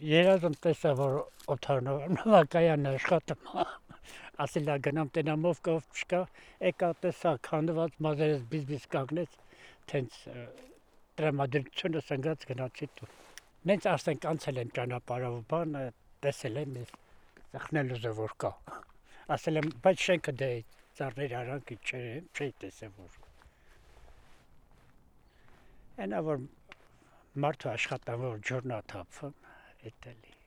Երազում տեսա, որ օթանով նավակայան աշխատում։ Ասելա գնամ տենամով կով չկա, եկա տեսա քանդված մազերս բիզբիզ կանգնեց, տենց տրամադրությունը սնգած գնացի դու։ Նենց ասենք անցել եմ ճանապարհով, բան տեսել եմ, ծխնելու զոր կա։ Ասել եմ, բայց շենքը դե ծառներ արանք չէ, չի տեսել որ։ Այնա որ մարդու աշխատանքով ջուրնա Italy.